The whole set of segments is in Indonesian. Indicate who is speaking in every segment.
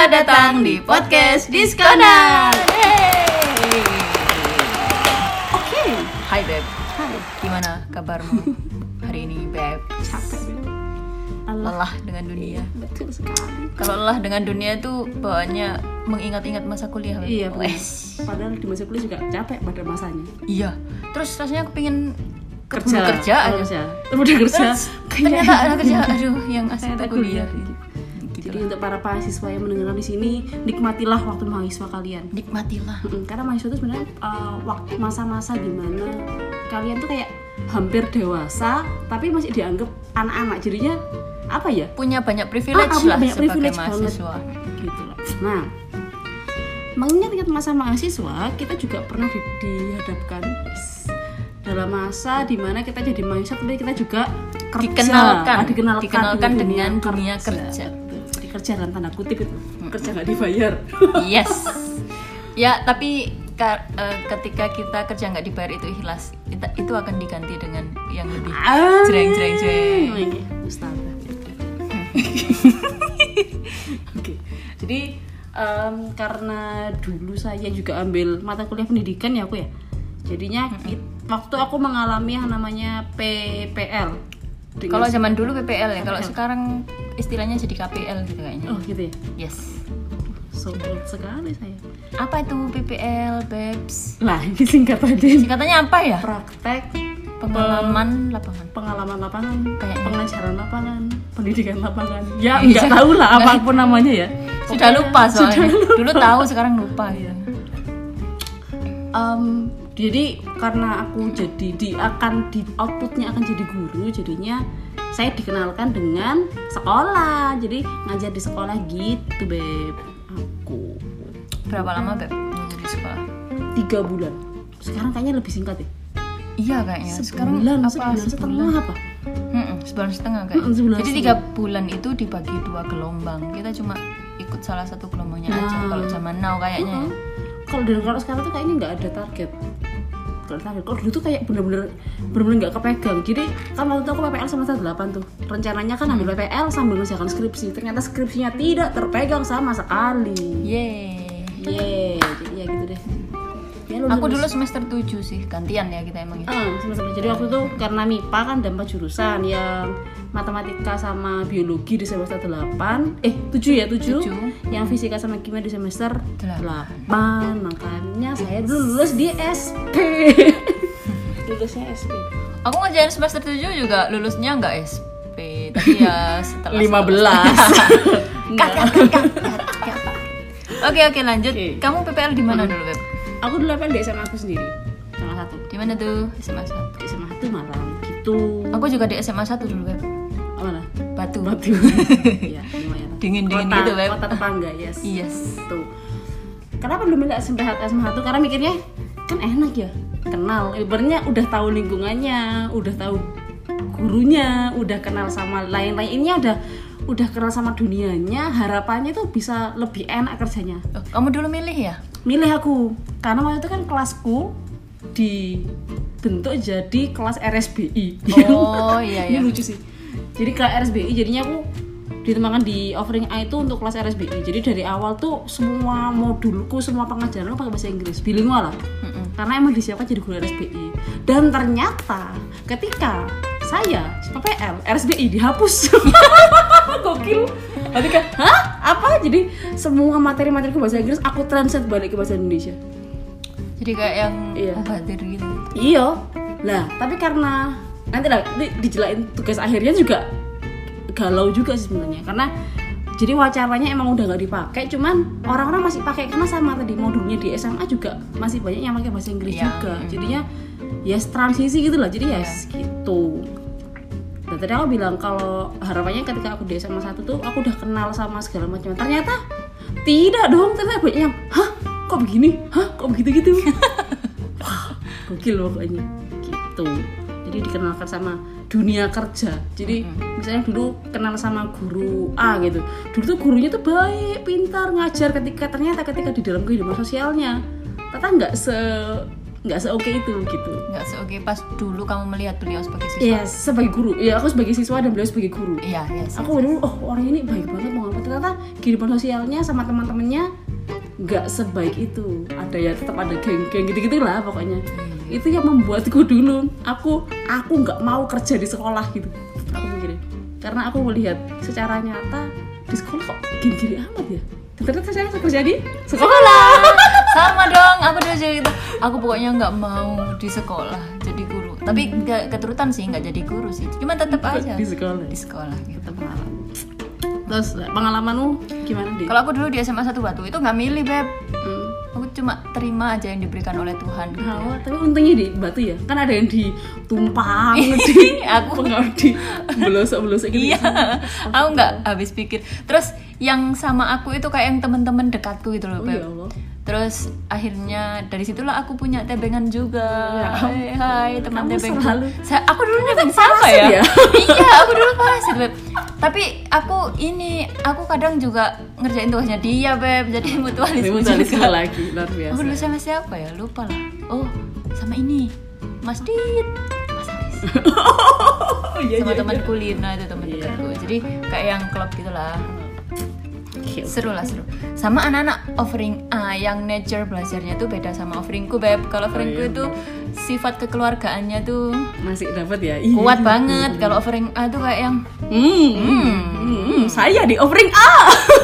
Speaker 1: Selamat datang di podcast Diskonan.
Speaker 2: Oke.
Speaker 1: Hai Beb,
Speaker 2: Hai.
Speaker 1: gimana kabarmu hari ini Beb?
Speaker 2: Capek Beb.
Speaker 1: Lelah dengan dunia.
Speaker 2: Betul sekali.
Speaker 1: Kalau lelah dengan dunia itu bawaannya mengingat-ingat masa kuliah. Beb.
Speaker 2: Iya.
Speaker 1: Wes.
Speaker 2: Padahal di masa kuliah juga capek pada masanya.
Speaker 1: Iya. Terus rasanya aku pengen
Speaker 2: Kerja,
Speaker 1: kerja aja.
Speaker 2: kerja. Udah kerja.
Speaker 1: Terus ternyata ada kerja, aduh yang asik tuh kuliah.
Speaker 2: kuliah.
Speaker 1: Gitu
Speaker 2: Jadi
Speaker 1: lah.
Speaker 2: untuk para mahasiswa yang mendengarkan di sini, nikmatilah waktu mahasiswa kalian.
Speaker 1: Nikmatilah.
Speaker 2: Mm-mm, Karena mahasiswa itu sebenarnya uh, waktu masa-masa di mana kalian tuh kayak hampir dewasa, tapi masih dianggap anak-anak. Jadinya apa ya?
Speaker 1: Punya banyak privilege
Speaker 2: Ah,
Speaker 1: lah
Speaker 2: banyak
Speaker 1: sebagai
Speaker 2: privilege banget.
Speaker 1: mahasiswa.
Speaker 2: gitu loh. Nah, mengingat masa mahasiswa, kita juga pernah di- dihadapkan dalam masa di mana kita jadi mahasiswa, tapi kita juga kerja,
Speaker 1: Dikenalkan.
Speaker 2: Ah, dikenalkan,
Speaker 1: Dikenalkan dengan dunia kerja.
Speaker 2: Betul. Kerja dalam tanda kutip itu, kerja nggak dibayar.
Speaker 1: Yes. Ya, tapi ka- eh, ketika kita kerja nggak dibayar itu ikhlas. Itu, akan diganti dengan yang lebih jreng jreng jreng.
Speaker 2: Oke, jadi em, karena dulu saya juga ambil mata kuliah pendidikan ya aku ya. Jadinya it- waktu aku mengalami yang namanya PPL.
Speaker 1: Kalau zaman dulu PPL ya, kalau sekarang istilahnya jadi KPL gitu kayaknya.
Speaker 2: oh gitu ya,
Speaker 1: Yes.
Speaker 2: so old sekali saya.
Speaker 1: Apa itu PPL, Babes?
Speaker 2: Lah ini singkatannya
Speaker 1: Singkatannya apa ya?
Speaker 2: praktek
Speaker 1: Pengalaman lapangan.
Speaker 2: pengalaman lapangan,
Speaker 1: Kayaknya.
Speaker 2: pengajaran lapangan, pendidikan lapangan. Ya
Speaker 1: Iya.
Speaker 2: nggak tahu lah apa pun namanya ya.
Speaker 1: Sudah lupa soalnya.
Speaker 2: sudah lupa.
Speaker 1: Dulu tahu, sekarang lupa gitu.
Speaker 2: Em, jadi karena aku jadi di akan di outputnya akan jadi guru jadinya saya dikenalkan dengan sekolah jadi ngajar di sekolah gitu beb aku
Speaker 1: Berapa lama, Beb? ngajar di sekolah?
Speaker 2: tiga bulan sekarang kayaknya lebih singkat ya
Speaker 1: Iya kayaknya. Sekarang
Speaker 2: sebulan
Speaker 1: apa?
Speaker 2: sebulan setengah apa
Speaker 1: Mm-mm, sebulan setengah kan.
Speaker 2: Mm-mm, sebulan
Speaker 1: Jadi tiga bulan itu dibagi dua gelombang. Kita cuma ikut salah satu gelombangnya aja.
Speaker 2: Nah.
Speaker 1: Kalau zaman now kayaknya. ya.
Speaker 2: kalau dan kalau sekarang tuh kayaknya nggak ada target Target kalau dulu tuh kayak bener-bener bener-bener nggak kepegang. Jadi kan waktu itu aku PPL semester 8 tuh. Rencananya kan ambil PPL sambil ngerjakan skripsi. Ternyata skripsinya tidak terpegang sama sekali.
Speaker 1: Yeay.
Speaker 2: Yeay, Lu
Speaker 1: Aku
Speaker 2: lulus.
Speaker 1: dulu semester 7 sih, gantian ya kita emang ya.
Speaker 2: Ah, semester- Jadi waktu itu karena MIPA kan ada empat jurusan yang matematika sama biologi di semester 8 eh 7 ya 7,
Speaker 1: Tujuh.
Speaker 2: yang fisika sama kimia di semester
Speaker 1: Delapan.
Speaker 2: 8 makanya saya dulu lulus di SP lulusnya SP
Speaker 1: Aku ngerjain semester 7 juga lulusnya nggak SP, tapi ya setelah
Speaker 2: 15
Speaker 1: Kat, kat, kat, kat, kat, kat. Oke oke lanjut.
Speaker 2: Oke.
Speaker 1: Kamu PPL di mana dulu, Beb?
Speaker 2: Aku dulu level di SMA aku sendiri sama satu
Speaker 1: Di mana tuh? SMA 1.
Speaker 2: di SMA satu Malang gitu
Speaker 1: Aku juga di SMA 1 dulu,
Speaker 2: oh, mana
Speaker 1: Batu.
Speaker 2: Batu ya lumayan
Speaker 1: Dingin-dingin
Speaker 2: kota,
Speaker 1: gitu, Beb.
Speaker 2: kota tetangga yes
Speaker 1: Yes.
Speaker 2: tuh kenapa belum milih SMP SMA satu karena mikirnya kan enak ya kenal ibaratnya udah tahu lingkungannya udah tahu gurunya udah kenal sama lain-lain ini udah udah kenal sama dunianya harapannya tuh bisa lebih enak kerjanya
Speaker 1: Oh, kamu dulu milih ya?
Speaker 2: Milih aku. Karena waktu itu kan kelasku dibentuk jadi kelas RSBI
Speaker 1: Oh, iya,
Speaker 2: ini
Speaker 1: iya.
Speaker 2: lucu sih. Jadi kelas RSBI jadinya aku ditembakkan di offering A itu untuk kelas RSBI jadi dari awal tuh semua modulku semua pengajaran aku pakai bahasa Inggris bilingual lah.
Speaker 1: Mm-mm.
Speaker 2: karena emang disiapkan jadi guru RSBI dan ternyata ketika saya PPL RSBI dihapus. Gokil Berarti kan, hah? Apa? Jadi semua materi-materi ke bahasa Inggris aku translate balik ke bahasa Indonesia.
Speaker 1: Jadi kayak yang
Speaker 2: Iya.
Speaker 1: mubadir gitu.
Speaker 2: Iya. Lah, tapi karena nanti lah di, dijelain tugas akhirnya juga galau juga sih sebenarnya karena jadi wacaranya emang udah nggak dipakai cuman orang-orang masih pakai karena sama tadi modulnya di SMA juga masih banyak yang pakai bahasa Inggris
Speaker 1: Iya.
Speaker 2: juga jadinya ya transisi gitu lah jadi ya
Speaker 1: Iya.
Speaker 2: gitu dan tadi aku bilang kalau harapannya ketika aku di SMA 1 tuh aku udah kenal sama segala macam. Ternyata tidak dong ternyata banyak yang hah? Kok begini? Hah? Kok begitu gitu wah gokil pokoknya gitu. Jadi dikenalkan sama dunia kerja. Jadi misalnya dulu kenal sama guru A gitu. Dulu tuh gurunya tuh baik pintar ngajar ketika ternyata ketika di dalam kehidupan sosialnya. Ternyata nggak se nggak seoke itu gitu.
Speaker 1: Nggak seoke pas dulu kamu melihat beliau sebagai siswa?
Speaker 2: Iya sebagai guru. Ya aku sebagai siswa dan beliau sebagai guru.
Speaker 1: Iya iya sih.
Speaker 2: aku dulu oh orang ini baik banget mau apa? Ternyata kehidupan sosialnya sama teman-temannya nggak sebaik itu. Ada ya tetap ada geng-geng gitu-gitu lah pokoknya itu yang membuatku dulu. Aku aku nggak mau kerja di sekolah gitu. Aku mikirnya. Karena aku melihat secara nyata di sekolah kok gini-gini amat ya? Ternyata saya kerja di sekolah
Speaker 1: sama dong aku dulu juga gitu. Aku pokoknya nggak mau di sekolah jadi guru. Tapi nggak keturutan sih nggak jadi guru sih. Cuma tetap aja.
Speaker 2: di sekolah.
Speaker 1: Di sekolah gitu.
Speaker 2: Itu pengalaman terus pengalamanmu gimana deh
Speaker 1: kalau aku dulu di SMA satu batu itu nggak milih beb.
Speaker 2: Hmm.
Speaker 1: aku cuma terima aja yang diberikan oleh Tuhan gitu.
Speaker 2: Hawa, tapi untungnya di batu ya. Kan ada yang ditumpang di
Speaker 1: Aku-
Speaker 2: pengau di belosok belosok gitu
Speaker 1: Iya, aku nggak habis pikir. Terus yang sama aku itu kayak yang teman-teman dekatku gitu loh,
Speaker 2: oh
Speaker 1: Beb.
Speaker 2: ya Allah
Speaker 1: Terus akhirnya dari situlah aku punya tebengan juga.
Speaker 2: Ya
Speaker 1: Hai, hai teman
Speaker 2: Kamu
Speaker 1: tebeng.
Speaker 2: selalu-
Speaker 1: Sa- aku dulu nebeng siapa
Speaker 2: parasit
Speaker 1: ya?
Speaker 2: ya?
Speaker 1: iya, aku dulu parasit, Beb. Tapi aku ini aku kadang juga ngerjain tugasnya dia, Beb. Jadi mutualisme
Speaker 2: Ini mutualisme
Speaker 1: juga.
Speaker 2: lagi luar biasa
Speaker 1: Aku dulu sama siapa ya? Lupa lah. Oh, sama ini. Mas Dit, Mas Aris.
Speaker 2: oh iya
Speaker 1: sama
Speaker 2: iya,
Speaker 1: teman
Speaker 2: iya.
Speaker 1: kulina itu teman
Speaker 2: Iya.
Speaker 1: dekatku jadi kayak yang klub gitulah
Speaker 2: Oke,
Speaker 1: seru lah seru. Sama anak-anak offering A yang nature belajarnya tuh beda sama offeringku beb. Kalau offeringku
Speaker 2: iya.
Speaker 1: itu sifat kekeluargaannya tuh
Speaker 2: masih dapat ya? Iya.
Speaker 1: kuat banget kalau offering A tuh kayak yang
Speaker 2: hmm, hmm, hmm, saya di offering A.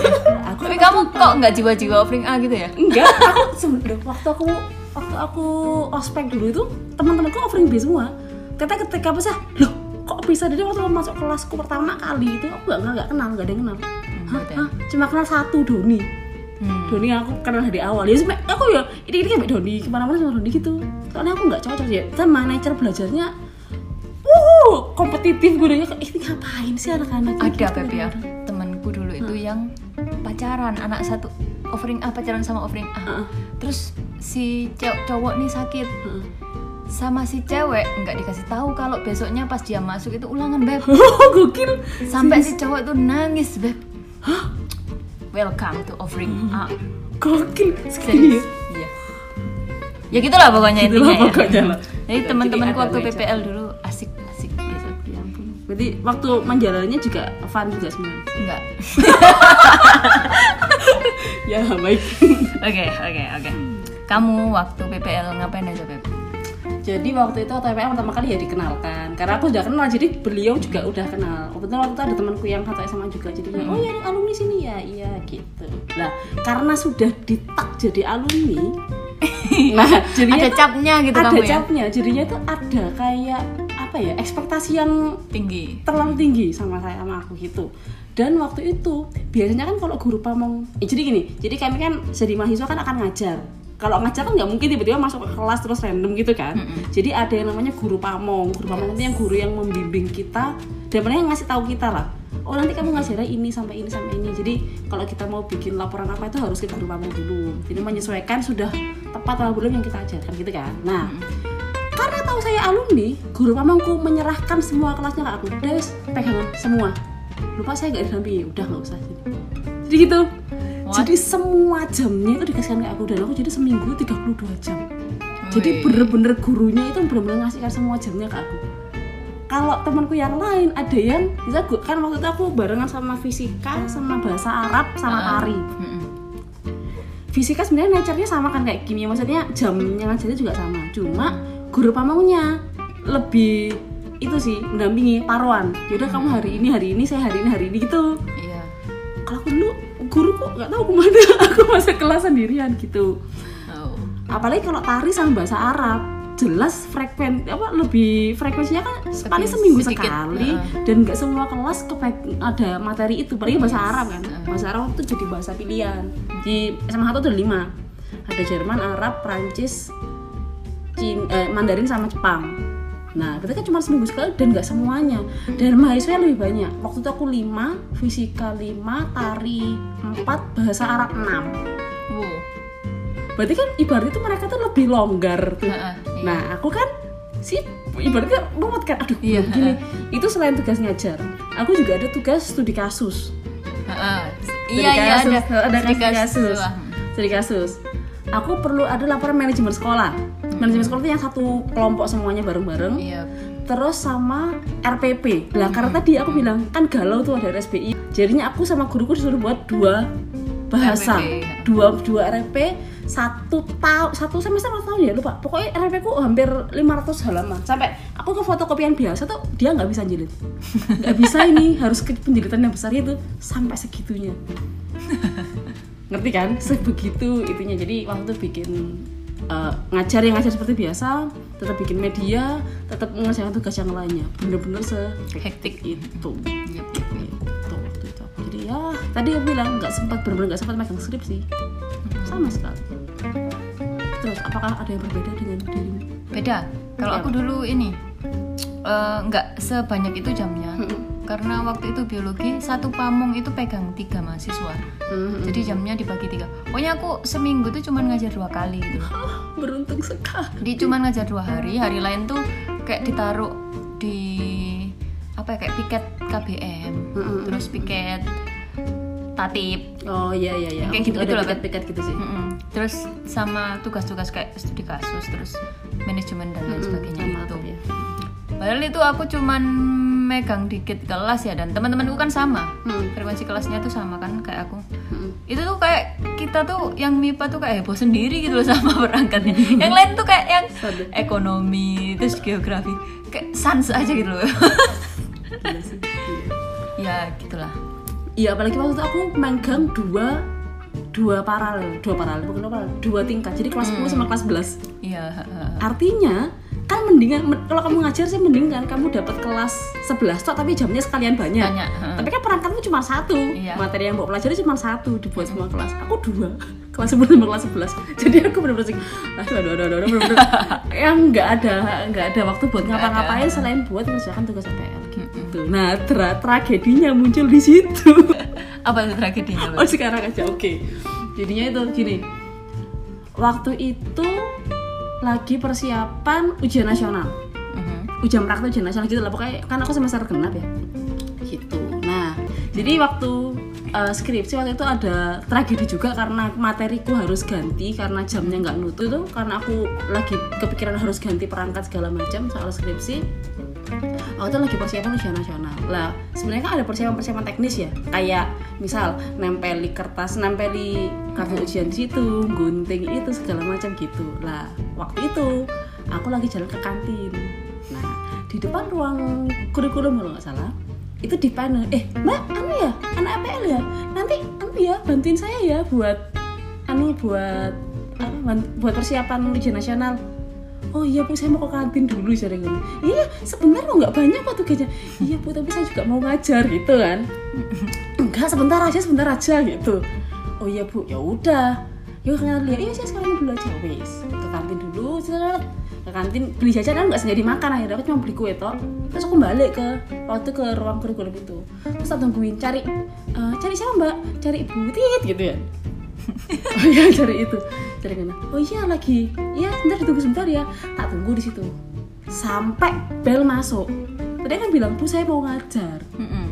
Speaker 2: Aku
Speaker 1: tapi kamu kok nggak jiwa-jiwa offering A gitu ya?
Speaker 2: Enggak. Aku waktu aku waktu aku ospek dulu itu teman-temanku offering B semua. Kata ketika apa sih? Loh kok bisa? Jadi waktu masuk kelasku pertama kali itu aku nggak nggak kenal nggak ada yang kenal Hah,
Speaker 1: betul.
Speaker 2: hah, cuma kenal satu Doni.
Speaker 1: Hmm.
Speaker 2: Doni aku kenal dari awal. Ya sebenarnya aku ya ini ini kayak Doni ke mana-mana sama Doni gitu. Soalnya aku nggak cocok ya sama nature belajarnya uh kompetitif gue kayak ini ngapain sih anak-anak
Speaker 1: ada
Speaker 2: gitu.
Speaker 1: beb ya. Temanku dulu itu yang pacaran anak satu offering A pacaran sama offering A.
Speaker 2: Heeh.
Speaker 1: terus si cow- cowok nih sakit.
Speaker 2: Heeh.
Speaker 1: sama si cewek nggak dikasih tahu kalau besoknya pas dia masuk itu ulangan beb.
Speaker 2: Oh gokil.
Speaker 1: Sampai si cowok itu nangis beb welcome to offering A
Speaker 2: gokil
Speaker 1: serius
Speaker 2: serius
Speaker 1: iya ya gitulah pokoknya
Speaker 2: Gitulah
Speaker 1: intinya
Speaker 2: pokoknya
Speaker 1: ya
Speaker 2: lah.
Speaker 1: jadi teman-temanku waktu. PPL dulu asik asik gitu
Speaker 2: Ya ampun. Berarti waktu menjalannya juga fun juga sebenarnya.
Speaker 1: enggak
Speaker 2: Ya baik.
Speaker 1: oke oke oke kamu waktu PPL ngapain aja beb
Speaker 2: jadi waktu itu TPM pertama kali ya dikenalkan. Karena aku sudah kenal, jadi beliau juga udah kenal. Kebetulan waktu itu ada temanku yang satu SMA juga, jadi dia, oh ya ini alumni sini ya, iya gitu. Nah karena sudah ditak jadi alumni, nah jadinya
Speaker 1: ada capnya gitu
Speaker 2: ada
Speaker 1: kamu ya
Speaker 2: capnya, jadinya tuh ada kayak apa ya ekspektasi yang
Speaker 1: tinggi
Speaker 2: terlalu tinggi sama saya sama aku gitu dan waktu itu biasanya kan kalau guru pamong eh, jadi gini jadi kami kan jadi mahasiswa kan akan ngajar kalau ngajar kan nggak mungkin tiba-tiba masuk ke kelas terus random gitu kan. Jadi ada yang namanya guru pamong. Guru pamong itu yang guru yang membimbing kita dan mana yang ngasih tahu kita lah. Oh nanti kamu ngajarnya ini sampai ini sampai ini. Jadi kalau kita mau bikin laporan apa itu harus ke guru pamong dulu. Jadi menyesuaikan sudah tepat atau belum yang kita ajarkan gitu kan. Nah karena tahu saya alumni guru pamongku menyerahkan semua kelasnya ke aku. Udah pegangan semua. Lupa saya nggak didampingi. Udah nggak usah. Jadi gitu
Speaker 1: What?
Speaker 2: jadi semua jamnya itu dikasihkan ke aku dan aku jadi seminggu 32 jam. Jadi bener-bener gurunya itu bener-bener ngasihkan semua jamnya ke aku. Kalau temanku yang lain ada yang bisa gu- kan waktu itu aku barengan sama fisika sama bahasa Arab sama
Speaker 1: Ah.
Speaker 2: tari. Fisika sebenarnya nature-nya sama kan kayak kimia maksudnya jamnya ngajarnya juga sama. Cuma guru pamongnya lebih itu sih mendampingi paruan. Yaudah kamu hari ini hari ini saya hari ini hari ini gitu.
Speaker 1: Iya.
Speaker 2: Kalau aku dulu guru kok nggak tahu ke mana? Aku masuk kelas sendirian gitu.
Speaker 1: Oh.
Speaker 2: apalagi kalau tari sama bahasa Arab jelas frekuensi apa lebih frekuensinya kan paling seminggu
Speaker 1: sedikit,
Speaker 2: sekali
Speaker 1: heeh.
Speaker 2: dan nggak semua kelas kebaik- ada materi itu paling bahasa Arab kan. Bahasa Arab itu jadi bahasa pilihan. Di SMA satu ada lima. Ada Jerman Arab Prancis Cin, eh, Mandarin sama Jepang nah berarti kan cuma seminggu sekali dan nggak semuanya. Dan mahasiswa lebih banyak. Waktu itu aku lima fisika lima tari empat bahasa Arab enam.
Speaker 1: Wow.
Speaker 2: Berarti kan ibaratnya tuh mereka tuh lebih longgar tuh.
Speaker 1: Heeh, iya.
Speaker 2: nah aku kan sih ibaratnya ruwet kan. Aduh
Speaker 1: Iya,
Speaker 2: gini. itu selain tugas ngajar aku juga ada tugas studi kasus. Studi
Speaker 1: iya iya
Speaker 2: kasus,
Speaker 1: ada
Speaker 2: ada
Speaker 1: Studi
Speaker 2: kasus, kasus.
Speaker 1: Wah.
Speaker 2: studi kasus. Aku perlu ada laporan manajemen sekolah manajemen sekolah itu yang satu kelompok semuanya bareng-bareng.
Speaker 1: Iya.
Speaker 2: terus sama RPP lah karena tadi aku bilang kan galau tuh ada RSBI jadinya aku sama guruku disuruh buat dua bahasa.
Speaker 1: RPP.
Speaker 2: dua dua RP satu tahun satu semester atau tahun ya lupa. Pokoknya RP ku hampir 500 halaman. Sampai aku ke fotokopian biasa tuh dia nggak bisa jilid. Nggak bisa ini harus ke penjilitan yang besar itu sampai segitunya. Ngerti kan? Sebegitu itunya. Jadi waktu itu bikin eh, ngajar yang ngajar seperti biasa tetap bikin media tetap mengerjakan tugas yang lainnya bener-bener se
Speaker 1: Hektik.
Speaker 2: itu
Speaker 1: Yep, yep, yep.
Speaker 2: itu itu aku jadi ya tadi aku bilang nggak sempat bener-bener nggak sempat megang skripsi sama sekali terus apakah ada yang berbeda dengan dirimu
Speaker 1: Beda. Kalau
Speaker 2: Iya.
Speaker 1: aku dulu ini eh, nggak sebanyak itu jamnya. Karena waktu itu biologi satu pamong itu pegang tiga mahasiswa.
Speaker 2: Hmm,
Speaker 1: Jadi jamnya dibagi tiga. Pokoknya aku seminggu tuh cuma ngajar dua kali gitu.
Speaker 2: Ah, beruntung sekali
Speaker 1: Jadi cuma ngajar dua hari, hari lain tuh kayak ditaruh di apa ya kayak piket KBM,
Speaker 2: Mm-mm.
Speaker 1: terus piket tatip,
Speaker 2: oh iya iya iya
Speaker 1: Kayak
Speaker 2: Aku
Speaker 1: gitu-gitu
Speaker 2: ada
Speaker 1: lah, kan?
Speaker 2: piket-piket gitu sih
Speaker 1: Mm-mm. terus sama tugas-tugas kayak studi kasus, terus manajemen dan lain
Speaker 2: Mm-mm,
Speaker 1: sebagainya
Speaker 2: sama
Speaker 1: gitu.
Speaker 2: tuh ya.
Speaker 1: Padahal itu aku cuman megang dikit kelas ya dan teman-temanku kan sama,
Speaker 2: Hmm.
Speaker 1: frekuensi kelasnya tuh sama kan kayak aku.
Speaker 2: Mm-mm.
Speaker 1: itu tuh kayak kita tuh yang MIPA tuh kayak heboh sendiri gitu loh sama perangkatnya yang lain tuh kayak yang ekonomi terus geografi kayak sans aja gitu loh
Speaker 2: sih. Iya.
Speaker 1: ya gitulah
Speaker 2: Iya apalagi waktu itu aku megang dua dua paralel, dua paralel bukan dua paralel, dua tingkat. Jadi kelas 10 sama kelas 11.
Speaker 1: iya
Speaker 2: Artinya kan mendingan men- kalau kamu ngajar sih mending kan kamu dapat kelas 11 toh tapi jamnya sekalian banyak.
Speaker 1: Banyak, heeh.
Speaker 2: Tapi kan perangkatmu cuma satu.
Speaker 1: Iya.
Speaker 2: Materi yang mau pelajari cuma satu dibuat semua kelas. Aku dua. Kelas 10 sama kelas 11. Jadi aku benar-benar sih, aduh aduh aduh aduh, bener-bener yang nggak ada nggak ada waktu buat ngapa-ngapain selain buat mengerjakan tugas APL gitu. Nah, tra- tragedinya muncul di situ.
Speaker 1: apa itu tragedinya
Speaker 2: Oh sekarang aja oke. Jadinya itu gini. Waktu itu lagi persiapan ujian nasional.
Speaker 1: Mhm.
Speaker 2: Ujian praktek ujian nasional gitu lah pokoknya kan aku semester genap ya. Gitu. Nah, jadi waktu uh, skripsi waktu itu ada tragedi juga karena materiku harus ganti karena jamnya nggak nutu itu karena aku lagi kepikiran harus ganti perangkat segala macam soal skripsi aku tuh lagi persiapan ujian nasional. Lah sebenarnya kan ada persiapan-persiapan teknis ya. Kayak misal nempeli kertas nempeli kartu ujian di situ gunting itu segala macam gitu. Lah waktu itu aku lagi jalan ke kantin. Nah di depan ruang kurikulum kalau nggak salah itu di panel. Eh mbak anu ya? Anak APL ya? Nanti anu ya? Bantuin saya ya buat anu buat apa buat persiapan ujian nasional oh iya bu saya mau ke kantin dulu jadi gini iya sebentar kok nggak banyak kok tugasnya. Iya bu tapi saya juga mau ngajar gitu kan. Enggak sebentar aja sebentar aja gitu. Oh iya bu ya udah. Yuk kenal lihat. Iya saya sekarang dulu aja wes ke kantin dulu set. ke kantin beli jajan kan nggak sengaja makan akhirnya aku cuma beli kue toh. Terus aku balik ke waktu ke ruang kurikulum itu. Terus tak tungguin cari "Eh, cari siapa mbak? Cari ibu tit gitu ya oh iya cari itu cari kena oh iya lagi. Iya sebentar ditunggu sebentar ya. Tak tunggu di situ. Sampai bel masuk. Tadi kan bilang bu saya mau ngajar.
Speaker 1: Mhm.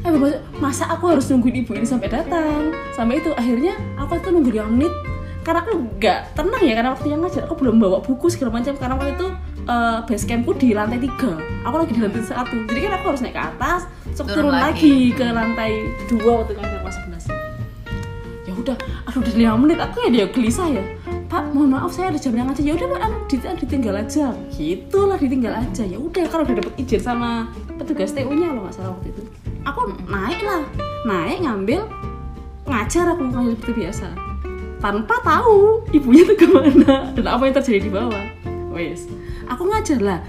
Speaker 2: eh bapak masa aku harus nungguin ibu ini sampai datang? Sampai itu akhirnya aku tuh nunggu lima menit. Karena aku nggak tenang ya karena waktu yang ngajar aku belum bawa buku segala macam. Karena waktu itu eh, base campku di lantai tiga. Aku lagi di lantai satu. Jadi kan aku harus naik ke atas terus
Speaker 1: Turun
Speaker 2: turun,
Speaker 1: lagi.
Speaker 2: lagi. ke lantai dua waktu ngajar kelas 11 ya udah aduh udah lima menit aku ya dia gelisah ya. Pak mohon maaf saya ada jam yang ngajar ya udah pak anu, dit- ditinggal aja. Gitulah ditinggal aja. Ya udah kalau udah dapet izin sama petugas TU nya loh nggak salah waktu itu. Aku naik lah. Naik ngambil ngajar aku ngajar seperti biasa. Tanpa tahu ibunya tuh ke mana dan apa yang terjadi di bawah. Wes aku ngajar lah.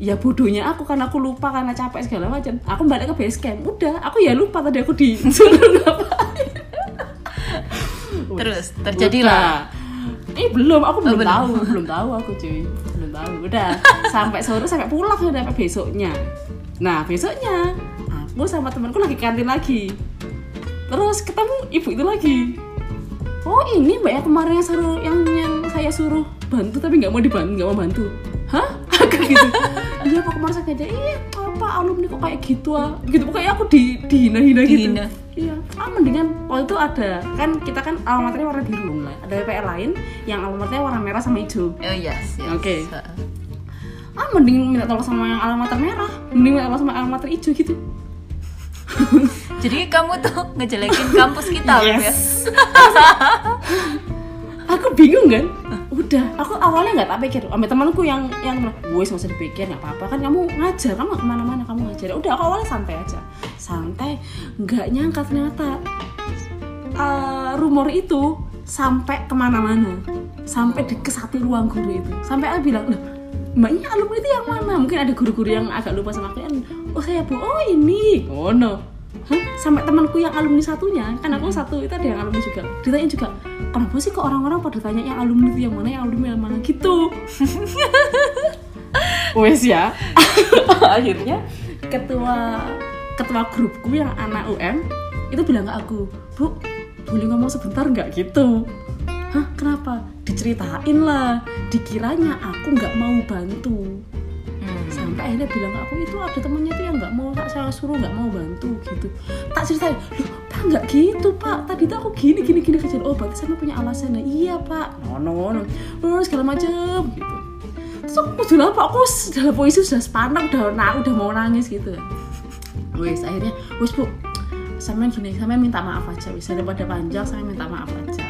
Speaker 2: Ya bodohnya aku karena aku lupa karena capek segala macam. Aku balik ke base camp. Udah aku ya lupa tadi aku disuruh ngapain
Speaker 1: terus terjadilah
Speaker 2: Eh belum, aku belum,
Speaker 1: belum.
Speaker 2: tahu, belum tahu aku cuy, belum tahu. Udah sampai sore sampai pulang udah sampai besoknya. Nah besoknya aku sama temanku lagi kantin lagi. Terus ketemu ibu itu lagi. Oh ini mbak yang kemarin yang suruh yang yang saya suruh bantu tapi nggak mau dibantu nggak mau bantu. Hah? aku gitu iya kemarin saya ngajak iya apa alumni kok kayak gitu ah gitu pokoknya aku di dihina-hina gitu
Speaker 1: Dihina.
Speaker 2: iya ah mendingan waktu itu ada kan kita kan alamaternya warna biru lah ada PPL lain yang alamaternya warna merah sama hijau
Speaker 1: Oh yes, yes.
Speaker 2: Oke.
Speaker 1: Heeh.
Speaker 2: ah mending minta tolong sama yang alamater merah mending minta tolong sama alamater hijau gitu
Speaker 1: Jadi kamu tuh ngejelekin kampus kita Beb, ya?
Speaker 2: Yes. aku bingung kan udah aku awalnya nggak tak pikir. Sama temanku yang yang nggak usah dipikir nggak apa-apa. Kan kamu ngajar kamu ke mana-mana kamu ngajar. Udah aku awalnya santai aja. Santai nggak nyangka ternyata eh, rumor itu sampai ke mana-mana. Sampai di ke satu ruang guru itu. Sampai aku bilang loh mbaknya alumni itu yang mana? Mungkin ada guru-guru yang agak lupa sama kan oh saya bu oh ini. Oh no Hah? sampai temanku yang alumni satunya kan aku satu itu ada yang alumni juga. Ditanya juga kenapa sih kok orang-orang pada tanya yang alumni itu yang mana yang alumni yang mana? Gitu. Wes ya. Akhirnya ketua ketua grupku yang anak UM itu bilang ke aku bu boleh ngomong sebentar nggak? Gitu. Hah? Kenapa? Diceritain lah. Dikiranya aku nggak mau bantu. Sampai akhirnya bilang aku itu ada temennya tuh yang nggak mau tak saya suruh nggak mau bantu gitu. Tak ceritain loh pak nggak gitu pak. Tadi tuh aku gini gini gini kecil oh berarti sama punya alasan. Nah, iya pak. No no no no segala macam gitu. Terus aku sudah apa aku dalam posisi sudah sepanak udah nah, udah mau nangis gitu. Wes akhirnya wes bu sama gini sama minta maaf aja bisa daripada panjang saya minta maaf aja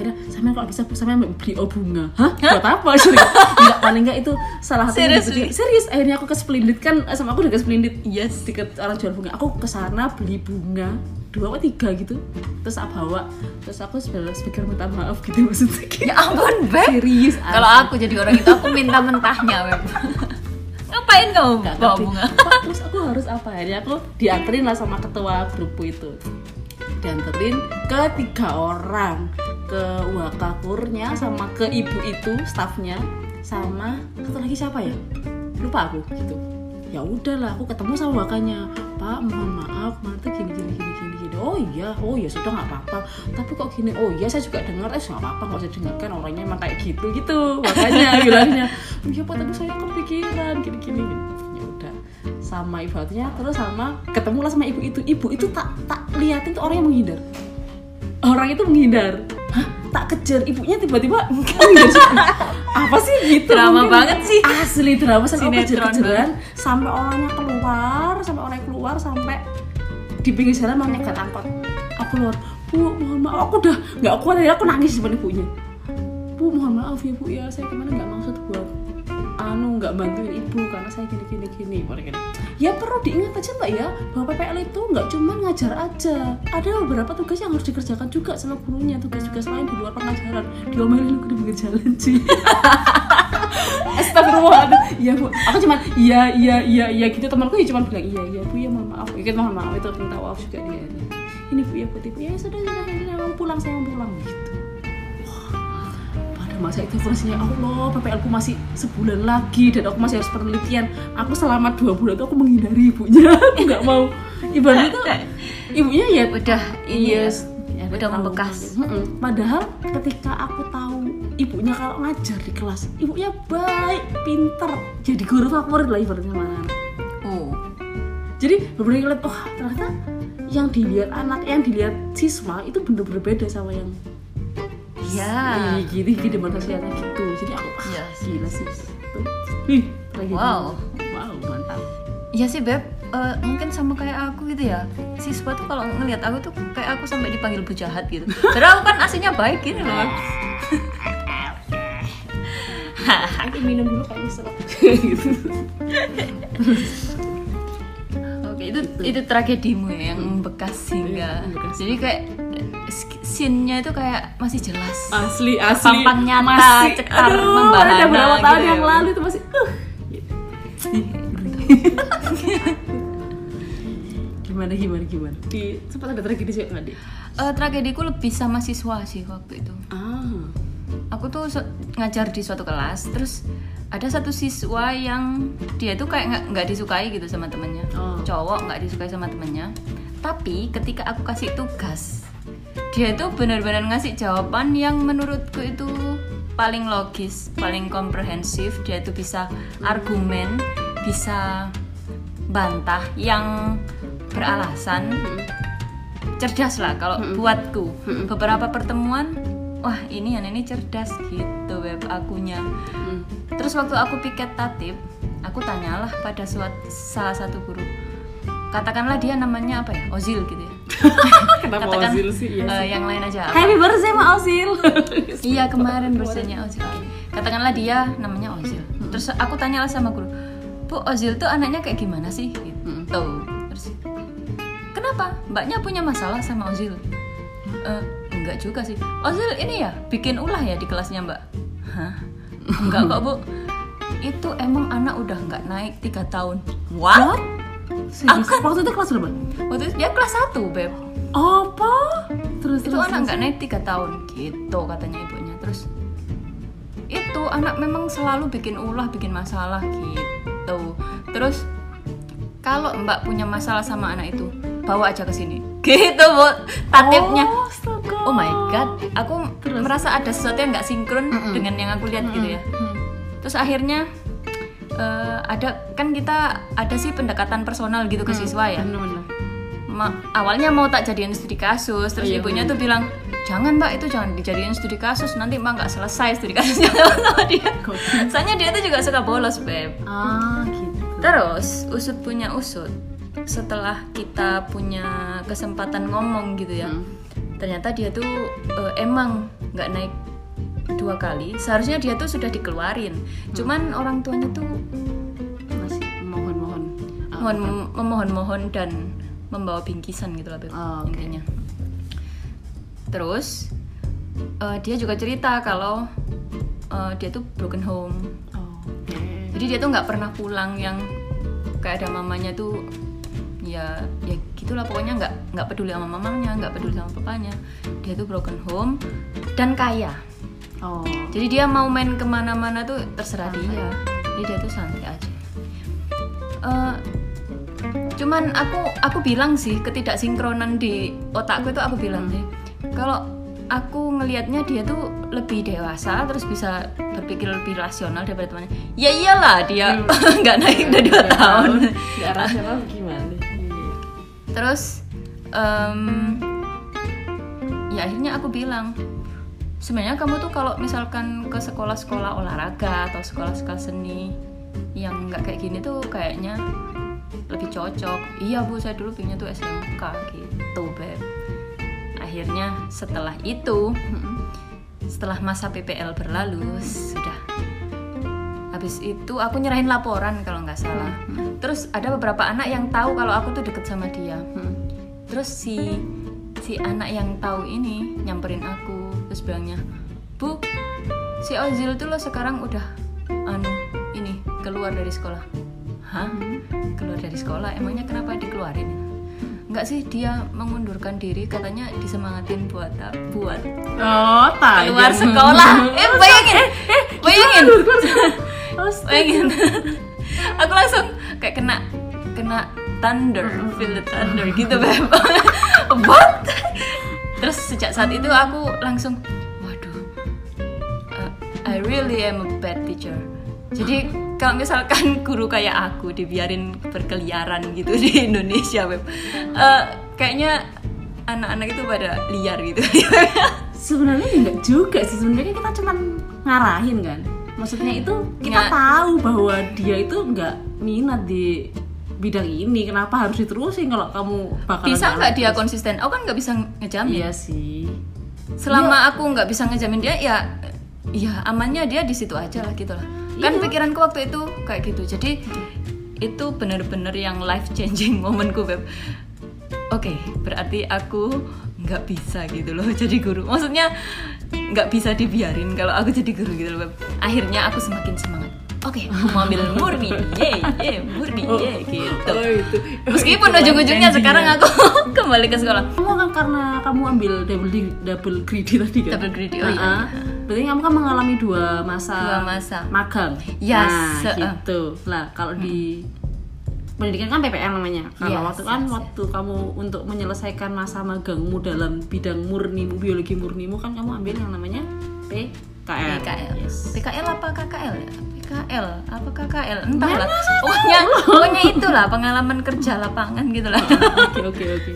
Speaker 2: akhirnya sama kalau bisa sama beli oh bunga. Hah? Buat apa? Sih nggak paling nggak itu salah satu
Speaker 1: Serius,
Speaker 2: serius akhirnya aku ke Splendid kan eh, sama aku udah ke Splendid
Speaker 1: Yes.
Speaker 2: deket orang jual bunga. Aku ke sana beli bunga dua atau tiga gitu. Terus aku bawa. Terus aku sebagai speaker minta maaf gitu maksudnya.
Speaker 1: Ya ampun, Beb.
Speaker 2: serius
Speaker 1: Kalau aku jadi orang itu aku minta mentahnya, Beb. Ngapain kamu bawa bunga?
Speaker 2: Pak, terus aku harus apa akhirnya aku dianterin lah sama ketua grupku itu. Dianterin ke tiga orang ke wakakurnya sama ke ibu itu staffnya sama satu lagi siapa ya? Lupa aku gitu. Ya udahlah aku ketemu sama wakanya pak mohon maaf nanti gini gini gini gini gini. Oh iya oh ya sudah nggak apa-apa. Tapi kok gini? Oh iya saya juga dengar. Eh nggak apa-apa nggak usah dengarkan orangnya emang kayak gitu gitu makanya bilangnya. Iya pak tapi saya kepikiran gini gini gini. Ya udah sama ibaratnya terus sama ketemulah sama ibu itu. Ibu itu tak tak liatin tuh orang yang menghindar orang itu menghindar. Hah? tak kejar ibunya tiba-tiba apa sih gitu?
Speaker 1: Drama
Speaker 2: mungkin.
Speaker 1: banget sih.
Speaker 2: asli drama sampai kejar-kejaran? sampai orangnya keluar sampai orangnya keluar sampai di pinggir jalan mau nyegat angkot. Aku keluar. Bu mohon maaf aku udah nggak kuat ya aku nangis di depan ibunya bu mohon maaf ya bu ya. Saya kemarin nggak maksud buat anu nggak bantuin ibu karena saya gini gini gini gini. ya perlu diingat aja mbak ya bahwa PPL itu nggak cuma ngajar aja. Ada beberapa tugas yang harus dikerjakan juga sama gurunya tugas-tugas lain di luar pengajaran. Diomelin aku di pinggir jalan sih Astagfirullahaladzim. Iya bu, aku cuman iya iya iya iya gitu. Temanku ya cuman bilang iya iya bu ya mohon maaf. Ikut mohon maaf. Itu minta maaf juga dia. Ini bu ya bu ya sudah sudah sudah mau pulang saya mau pulang. Gitu masa itu Allah PPL ku masih sebulan lagi dan aku masih harus penelitian aku selama dua bulan itu aku menghindari ibunya aku nggak mau ibaratnya tuh ibunya ya
Speaker 1: Udah
Speaker 2: Yes. Ya,
Speaker 1: udah
Speaker 2: tahu.
Speaker 1: membekas.
Speaker 2: Padahal ketika aku tahu ibunya kalau ngajar di kelas, ibunya baik, pinter, jadi guru favorit lah ibaratnya mana.
Speaker 1: Oh.
Speaker 2: Jadi ngeliat, wah ternyata yang dilihat anak, yang dilihat siswa itu bener-bener beda sama yang
Speaker 1: Ya.
Speaker 2: Ih, gini gini mana sosialnya gitu. Jadi aku ah,
Speaker 1: Yes.
Speaker 2: gila sih. Ih, lagi
Speaker 1: Wow.
Speaker 2: wow mantap.
Speaker 1: Iya sih Beb, Eh, mungkin sama kayak aku gitu ya Siswa tuh kalau ngelihat aku tuh kayak aku sampai dipanggil bu jahat gitu Padahal aku kan aslinya baik gitu loh
Speaker 2: Aku minum dulu kayak serap gitu.
Speaker 1: Oke itu itu tragedimu ya yang membekas hingga
Speaker 2: Iya.
Speaker 1: Jadi kayak scene-nya itu kayak masih jelas.
Speaker 2: Asli asli.
Speaker 1: Pampang nyata,
Speaker 2: masih
Speaker 1: cetar,
Speaker 2: aduh,
Speaker 1: membahana
Speaker 2: ada berapa
Speaker 1: gitu
Speaker 2: tahun
Speaker 1: ya.
Speaker 2: yang lalu itu masih uh. gimana gimana gimana? Di sempat ada tragedi sih nggak di?
Speaker 1: Eh, tragediku lebih sama siswa sih waktu itu.
Speaker 2: Ah.
Speaker 1: Aku tuh ngajar di suatu kelas terus ada satu siswa yang dia tuh kayak nggak disukai gitu sama temennya.
Speaker 2: Oh.
Speaker 1: cowok nggak disukai sama temennya. Tapi ketika aku kasih tugas dia itu benar-benar ngasih jawaban yang menurutku itu paling logis paling komprehensif. Dia itu bisa argumen bisa bantah yang beralasan. Cerdas lah kalau buatku. Beberapa pertemuan wah ini yang ini cerdas gitu web akunya.
Speaker 2: Hmm.
Speaker 1: terus waktu aku piket tatip aku tanyalah pada suat, salah satu guru. Katakanlah dia namanya apa ya? Ozil gitu ya
Speaker 2: Kenapa
Speaker 1: katakan
Speaker 2: Ozil sih? Iya sih.
Speaker 1: yang lain aja apa?
Speaker 2: Happy birthday sama Ozil.
Speaker 1: iya kemarin bersenya Ozil. Katakanlah dia namanya Ozil. Terus aku tanyalah sama guru bu Ozil tuh anaknya kayak gimana sih? Gitu. Terus kenapa? Mbaknya punya masalah sama Ozil. "Eh, enggak juga sih. Ozil ini ya bikin ulah ya di kelasnya mbak. Hah? Enggak kok bu. Itu emang anak udah nggak naik tiga tahun. What
Speaker 2: Serius? Waktu itu kelas berapa?
Speaker 1: waktu itu dia kelas 1 beb
Speaker 2: Apa? Terus
Speaker 1: itu
Speaker 2: terus.
Speaker 1: anak nggak naik tiga tahun gitu katanya ibunya terus itu anak memang selalu bikin ulah bikin masalah gitu terus kalau mbak punya masalah sama anak itu bawa aja ke sini gitu bu tatipnya
Speaker 2: Oh, astaga.
Speaker 1: oh my god aku merasa ada sesuatu yang nggak sinkron dengan yang aku lihat gitu ya
Speaker 2: Hmm.
Speaker 1: terus akhirnya eh, ada kan kita ada sih pendekatan personal gitu ke siswa ya
Speaker 2: Bener-bener.
Speaker 1: Ma- awalnya mau tak jadiin studi kasus terus
Speaker 2: Iya,
Speaker 1: ibunya tuh bilang jangan mbak itu jangan dijadiin studi kasus nanti mbak nggak selesai studi kasusnya sama dia soalnya dia tuh juga suka bolos beb
Speaker 2: Ah, gitu.
Speaker 1: terus usut punya usut setelah kita punya kesempatan ngomong gitu ya
Speaker 2: Hmm.
Speaker 1: ternyata dia tuh eh, emang nggak naik dua kali seharusnya dia tuh sudah dikeluarin cuman orang tuanya tuh
Speaker 2: Masih mohon-mohon. Ah,
Speaker 1: mohon memohon-mohon dan membawa bingkisan gitu lah
Speaker 2: Oh, oke.
Speaker 1: intinya. Terus eh, dia juga cerita kalau eh, dia tuh broken home.
Speaker 2: Oh, oke.
Speaker 1: Jadi dia tuh nggak pernah pulang yang kayak ada mamanya tuh ya ya gitulah pokoknya nggak nggak peduli sama mamanya nggak peduli sama papanya dia tuh broken home dan kaya
Speaker 2: Oh.
Speaker 1: jadi dia mau main ke mana-mana tuh terserah dia. Jadi dia tuh santai aja. Eh, cuman aku aku bilang sih ketidaksinkronan di otakku itu aku bilang sih kalau aku ngelihatnya dia tuh lebih dewasa terus bisa berpikir lebih rasional daripada temannya. Ya iyalah dia nggak naik udah dua tahun.
Speaker 2: Gak rasional gimana? Iya.
Speaker 1: terus em, ya akhirnya aku bilang sebenarnya kamu tuh kalau misalkan ke sekolah-sekolah olahraga atau sekolah-sekolah seni yang nggak kayak gini tuh kayaknya lebih cocok. Iya bu saya dulu pinginnya tuh SMK gitu beb. Akhirnya setelah itu setelah masa PPL berlalu sudah. Habis itu aku nyerahin laporan kalau nggak salah. Terus ada beberapa anak yang tahu kalau aku tuh deket sama dia. Terus si si anak yang tahu ini nyamperin aku terus bilangnya bu si Ozil tuh lo sekarang udah anu ini keluar dari sekolah. Hah? Keluar dari sekolah? Emangnya kenapa dikeluarin? Enggak sih dia mengundurkan diri katanya disemangatin buat buat
Speaker 2: Oh, tajam.
Speaker 1: keluar sekolah. Eh bayangin bayangin.
Speaker 2: Astaga.
Speaker 1: bayangin. Aku langsung kayak kena kena thunder feel the thunder gitu beb. What terus sejak saat itu aku langsung waduh uh, I really am a bad teacher jadi kalau misalkan guru kayak aku dibiarin berkeliaran gitu di Indonesia beb uh, kayaknya anak-anak itu pada liar gitu
Speaker 2: Sebenarnya enggak juga sih. Sebenarnya kita cuman ngarahin kan. Maksudnya itu kita
Speaker 1: Nggak.
Speaker 2: tahu bahwa dia itu enggak minat di bidang ini. Kenapa harus diterusin kalau kamu bakal
Speaker 1: bisa nggak dia konsisten? Aku kan nggak bisa ngejamin.
Speaker 2: Iya sih.
Speaker 1: selama aku nggak bisa ngejamin dia ya ya amannya dia di situ aja lah gitu lah. Kan pikiranku waktu itu kayak gitu. Jadi itu bener-bener yang life changing momenku beb. Oke berarti aku nggak bisa gitu loh jadi guru. Maksudnya nggak bisa dibiarin kalau aku jadi guru gitu loh beb. Akhirnya aku semakin semangat oke aku mau ambil murni ye ye murni ye gitu
Speaker 2: Oh, itu.
Speaker 1: meskipun ujung-ujungnya
Speaker 2: life
Speaker 1: sekarang aku kembali ke sekolah
Speaker 2: ya. Kamu kan karena kamu ambil double double greedy tadi kan?
Speaker 1: Double greedy, oh iya,
Speaker 2: Heeh. Berarti kamu kan mengalami dua masa
Speaker 1: Dua masa.
Speaker 2: magang.
Speaker 1: Yes,
Speaker 2: Nah, gitu. Lah, kalau di pendidikan kan PPL namanya. Kalau
Speaker 1: Yes,
Speaker 2: waktu kan
Speaker 1: yes,
Speaker 2: waktu kamu untuk menyelesaikan masa magangmu dalam bidang murnimu, biologi murnimu kan kamu ambil yang namanya P KL.
Speaker 1: PKL.
Speaker 2: Yes.
Speaker 1: PKL apa KKL ya? PKL apa KKL? Entahlah. Pokoknya pokoknya itulah pengalaman kerja lapangan gitu lah.
Speaker 2: Oke oke oke.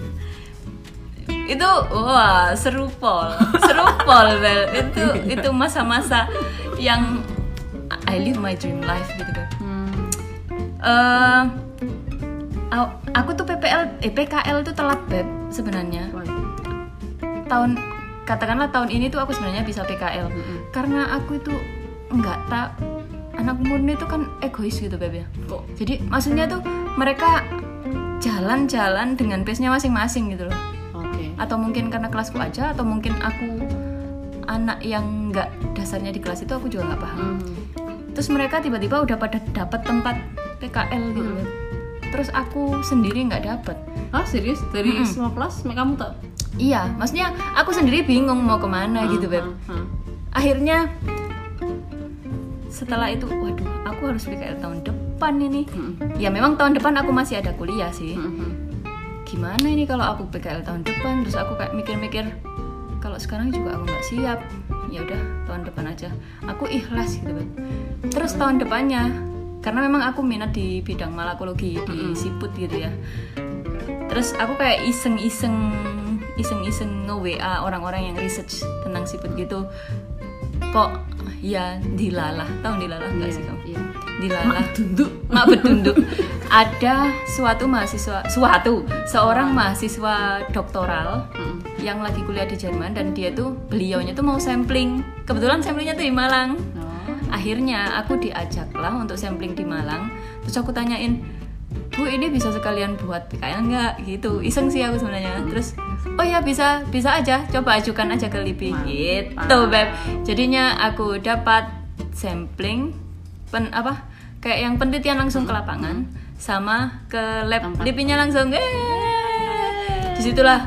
Speaker 1: itu wah seru pol seru pol Bel itu itu masa-masa yang I live my dream life gitu kan
Speaker 2: Hmm.
Speaker 1: Eh, au- aku tuh PPL eh PKL tuh telat beb sebenarnya tahun katakanlah tahun ini tuh aku sebenarnya bisa PKL karena aku itu nggak tak. Anak murni itu kan egois gitu beb ya.
Speaker 2: Kok?
Speaker 1: Jadi maksudnya tuh mereka jalan-jalan dengan pace-nya masing-masing gitu loh.
Speaker 2: Oke.
Speaker 1: atau mungkin karena kelasku aja atau mungkin aku anak yang nggak dasarnya di kelas itu aku juga nggak paham.
Speaker 2: Hmm.
Speaker 1: terus mereka tiba-tiba udah pada dapat tempat PKL gitu loh. Terus aku sendiri nggak dapet.
Speaker 2: Ah serius? Dari
Speaker 1: Mm-mm.
Speaker 2: semua kelas? Kamu tak?
Speaker 1: iya maksudnya aku sendiri bingung mau ke mana gitu beb.
Speaker 2: ah.
Speaker 1: Akhirnya setelah itu waduh aku harus PKL tahun depan ini.
Speaker 2: Hmm.
Speaker 1: ya memang tahun depan aku masih ada kuliah sih.
Speaker 2: Hmm,
Speaker 1: gimana ini kalau aku PKL tahun depan? Terus aku kayak mikir-mikir kalau sekarang juga aku nggak siap. Ya udah tahun depan aja. Aku ikhlas gitu terus tahun depannya karena memang aku minat di bidang malakologi di siput gitu ya. Terus aku kayak iseng-iseng iseng-iseng nge WA orang-orang yang research tentang siput gitu kok ya dilalah tahu dilalah nggak sih kamu
Speaker 2: Iya.
Speaker 1: dilalah
Speaker 2: Tunduk.
Speaker 1: mak betunduk ada suatu mahasiswa suatu seorang mahasiswa doktoral
Speaker 2: Hmm.
Speaker 1: yang lagi kuliah di Jerman dan dia tuh beliaunya tuh mau sampling kebetulan samplingnya tuh di Malang
Speaker 2: Oh.
Speaker 1: akhirnya aku diajaklah untuk sampling di Malang terus aku tanyain bu ini bisa sekalian buat PKL nggak gitu. Iseng sih aku sebenarnya. Terus oh ya bisa bisa aja. Coba ajukan aja ke LIPI. Gitu beb. Jadinya aku dapat sampling pen apa kayak yang penelitian langsung ke lapangan sama ke lab. LIPI-nya langsung. Eh di situlah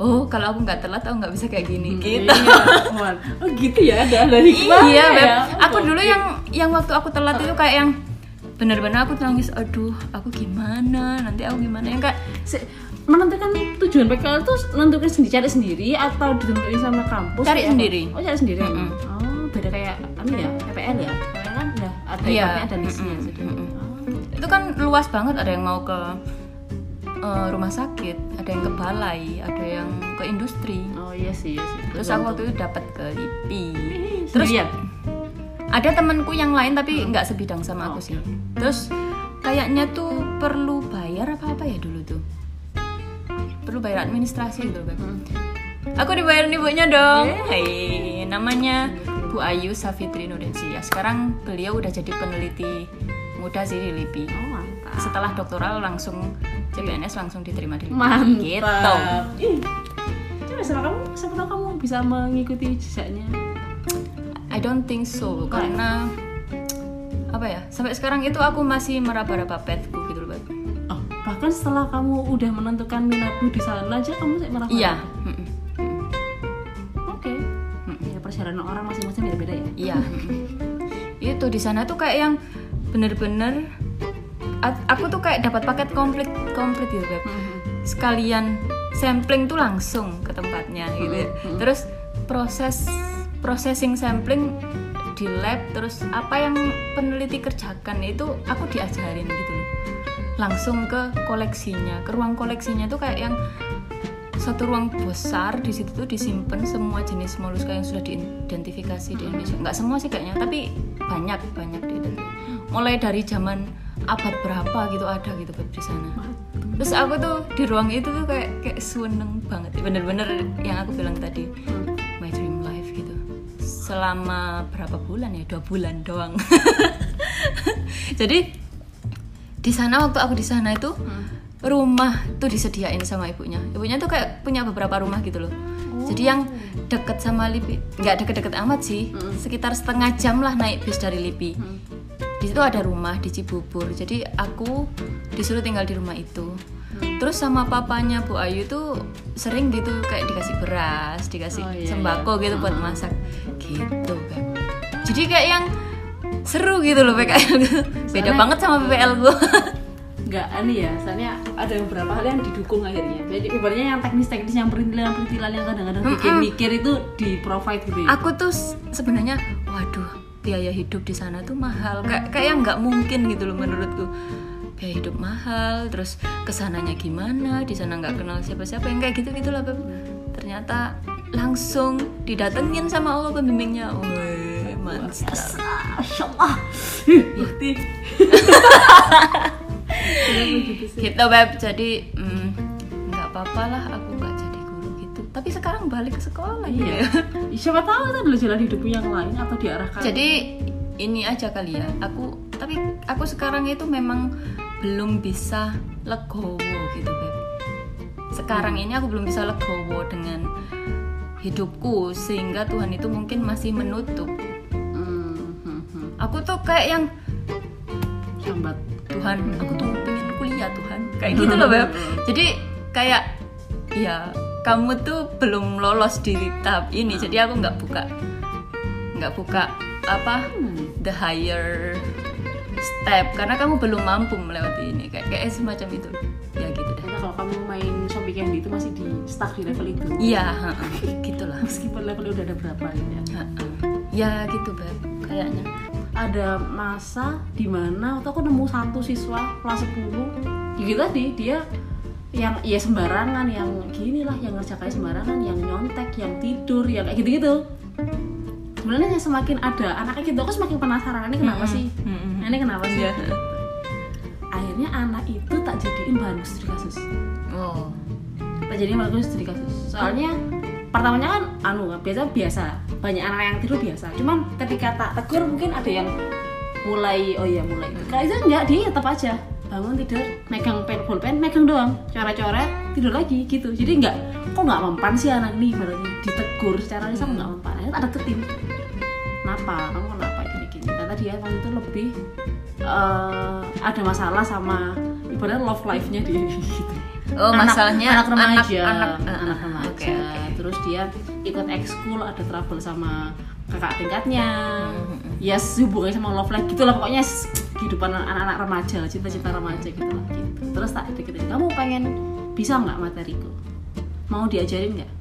Speaker 1: oh kalau aku nggak telat aku nggak bisa kayak gini. Gitu.
Speaker 2: Iya. Oh gitu ya ada hikmahnya
Speaker 1: iya beb.
Speaker 2: ya.
Speaker 1: aku dulu yang yang waktu aku telat itu kayak yang bener-bener aku nangis aduh aku gimana? Nanti aku gimana? Kayak
Speaker 2: Se- menentukan tujuan PKL itu menentukan sendiri cari sendiri atau ditentuin sama kampus?
Speaker 1: Cari
Speaker 2: Kayak apa?
Speaker 1: sendiri.
Speaker 2: oh cari sendiri.
Speaker 1: Mm-mm.
Speaker 2: oh beda kayak anu ya PPL ya? PPL kan udah ada ibaratnya ada sudah
Speaker 1: Mm-mm.
Speaker 2: Oh.
Speaker 1: itu kan luas banget ada yang mau ke eh, rumah sakit ada yang ke balai ada yang ke industri.
Speaker 2: Oh iya sih iya sih.
Speaker 1: Terus aku waktu itu dapat ke
Speaker 2: terus
Speaker 1: terus
Speaker 2: ya
Speaker 1: ada temanku yang lain tapi nggak sebidang sama aku sih. terus kayaknya tuh perlu bayar apa apa ya dulu tuh? Perlu bayar administrasi gitu Beb. aku dibayarin ibunya dong. Hai, namanya Bu Ayu Safitri Nudensia sekarang beliau udah jadi peneliti muda sih di LIPI.
Speaker 2: Oh mantap.
Speaker 1: Setelah doktoral langsung CPNS langsung diterima di LIPI.
Speaker 2: Mantap.
Speaker 1: Gitu.
Speaker 2: Ih, sama kamu siapa tahu kamu bisa mengikuti jejaknya
Speaker 1: don't think so. Karena apa ya sampai sekarang itu aku masih meraba-raba pathku gitu loh
Speaker 2: oh bahkan setelah kamu udah menentukan minatmu di sana aja kamu masih merasa
Speaker 1: iya.
Speaker 2: Oke. Ya perjalanan orang masing-masing beda-beda ya.
Speaker 1: Iya. itu di sana tuh kayak yang bener-bener aku tuh kayak dapat paket komplit komplit gitu Beb. Sekalian sampling tuh langsung ke tempatnya gitu. Terus proses processing sampling di lab terus apa yang peneliti kerjakan itu aku diajarin gitu loh. Langsung ke koleksinya, ke ruang koleksinya tuh kayak yang satu ruang besar di situ tuh disimpan semua jenis moluska yang sudah diidentifikasi di Indonesia. Nggak semua sih kayaknya, tapi banyak banyak diidentifikasi. Mulai dari zaman abad berapa gitu ada gitu di sana. Terus aku tuh di ruang itu tuh kayak kayak seneng banget, bener-bener yang aku bilang tadi, Selama berapa bulan ya? Dua bulan doang. Jadi di sana waktu aku di sana itu rumah tuh disediain sama ibunya. Ibunya tuh kayak punya beberapa rumah gitu loh. Jadi yang deket sama Lipi nggak deket-deket amat sih. Sekitar setengah jam lah naik bis dari Lipi. Di situ ada rumah di Cibubur. Jadi aku disuruh tinggal di rumah itu. Terus sama papanya Bu Ayu tuh sering gitu kayak dikasih beras dikasih
Speaker 2: Oh, iya,
Speaker 1: sembako gitu buat masak gitu Beb. jadi kayak yang seru gitu loh PKL gitu. Beda banget sama PPL gue
Speaker 2: nggak aneh ya soalnya ada beberapa hal yang didukung akhirnya. Jadi ibaratnya yang teknis-teknis yang perintilan-perintilan yang kadang-kadang bikin mikir itu di provide gitu ya.
Speaker 1: Aku tuh sebenarnya waduh biaya hidup di sana tuh mahal. Kayak kayak nggak mungkin gitu loh menurutku. Biaya hidup mahal terus ke sananya gimana? Di sana nggak kenal siapa-siapa yang kayak gitu gitulah ternyata langsung didatengin sama Allah pembimbingnya. Woi, mantap.
Speaker 2: Masya Allah Ih, bukti
Speaker 1: gitu beb. Jadi mm, nggak apa-apa lah aku nggak jadi guru gitu. Tapi sekarang balik ke sekolah
Speaker 2: iya.
Speaker 1: Ya
Speaker 2: siapa tahu itu adalah jalan hidupmu yang lain atau diarahkan.
Speaker 1: Jadi ini aja kali ya. Aku tapi aku sekarang itu memang belum bisa legowo gitu beb. Sekarang ini aku belum bisa legowo dengan hidupku sehingga Tuhan itu mungkin masih menutup.
Speaker 2: Hmm, hmm, hmm.
Speaker 1: aku tuh kayak yang
Speaker 2: sambat
Speaker 1: Tuhan aku tuh pengen kuliah Tuhan. Kayak gitu loh beb. Jadi kayak ya kamu tuh belum lolos di tahap ini. Jadi aku nggak buka nggak buka apa
Speaker 2: Hmm.
Speaker 1: the higher step. Karena kamu belum mampu melewati ini. Kayak kayak semacam itu. Ya gitu deh.
Speaker 2: Kalau kamu main shopping candy itu masih di stuck di level itu.
Speaker 1: Iya gitulah.
Speaker 2: Meskipun levelnya udah ada berapa gitu ya.
Speaker 1: Ya gitu beb kayaknya.
Speaker 2: Ada masa di mana waktu aku nemu satu siswa kelas 10 ya gitu tadi dia yang ya sembarangan yang gini lah yang ngerjakan sembarangan yang nyontek yang tidur yang kayak gitu-gitu. Sebenarnya semakin ada anaknya gitu aku semakin penasaran ini kenapa sih? Ini kenapa sih?
Speaker 1: Iya.
Speaker 2: akhirnya anak itu tak jadiin bahan studi kasus.
Speaker 1: Oh
Speaker 2: tak jadiin bahan studi kasus soalnya pertamanya kan anu biasa biasa. Banyak anak yang tidur biasa. Cuman ketika tak tegur mungkin ada yang mulai oh iya mulai. Kalau itu enggak dia tetap aja bangun tidur megang pen pulpen megang doang. Coret-coret tidur lagi gitu. Jadi enggak kok nggak mempan sih anak ini berarti ditegur secara lisan nggak mempan. Akhirnya tak deketin. Kenapa? Kamu kenapa gini gini karena dia waktu itu lebih eh, ada masalah sama ibaratnya love life-nya dia gitu
Speaker 1: Oh,
Speaker 2: Anak-
Speaker 1: masalahnya
Speaker 2: anak remaja.
Speaker 1: anak-
Speaker 2: anak,
Speaker 1: anak-
Speaker 2: remaja.
Speaker 1: oke.
Speaker 2: terus dia ikut ekskul ada trouble sama kakak tingkatnya.
Speaker 1: Hmm,
Speaker 2: ya yes, hubungannya sama love life gitu lah pokoknya kehidupan anak-anak remaja cita-cita remaja gitu lah gitu. Terus tak deketin kamu pengen bisa nggak materiku? Mau diajarin nggak?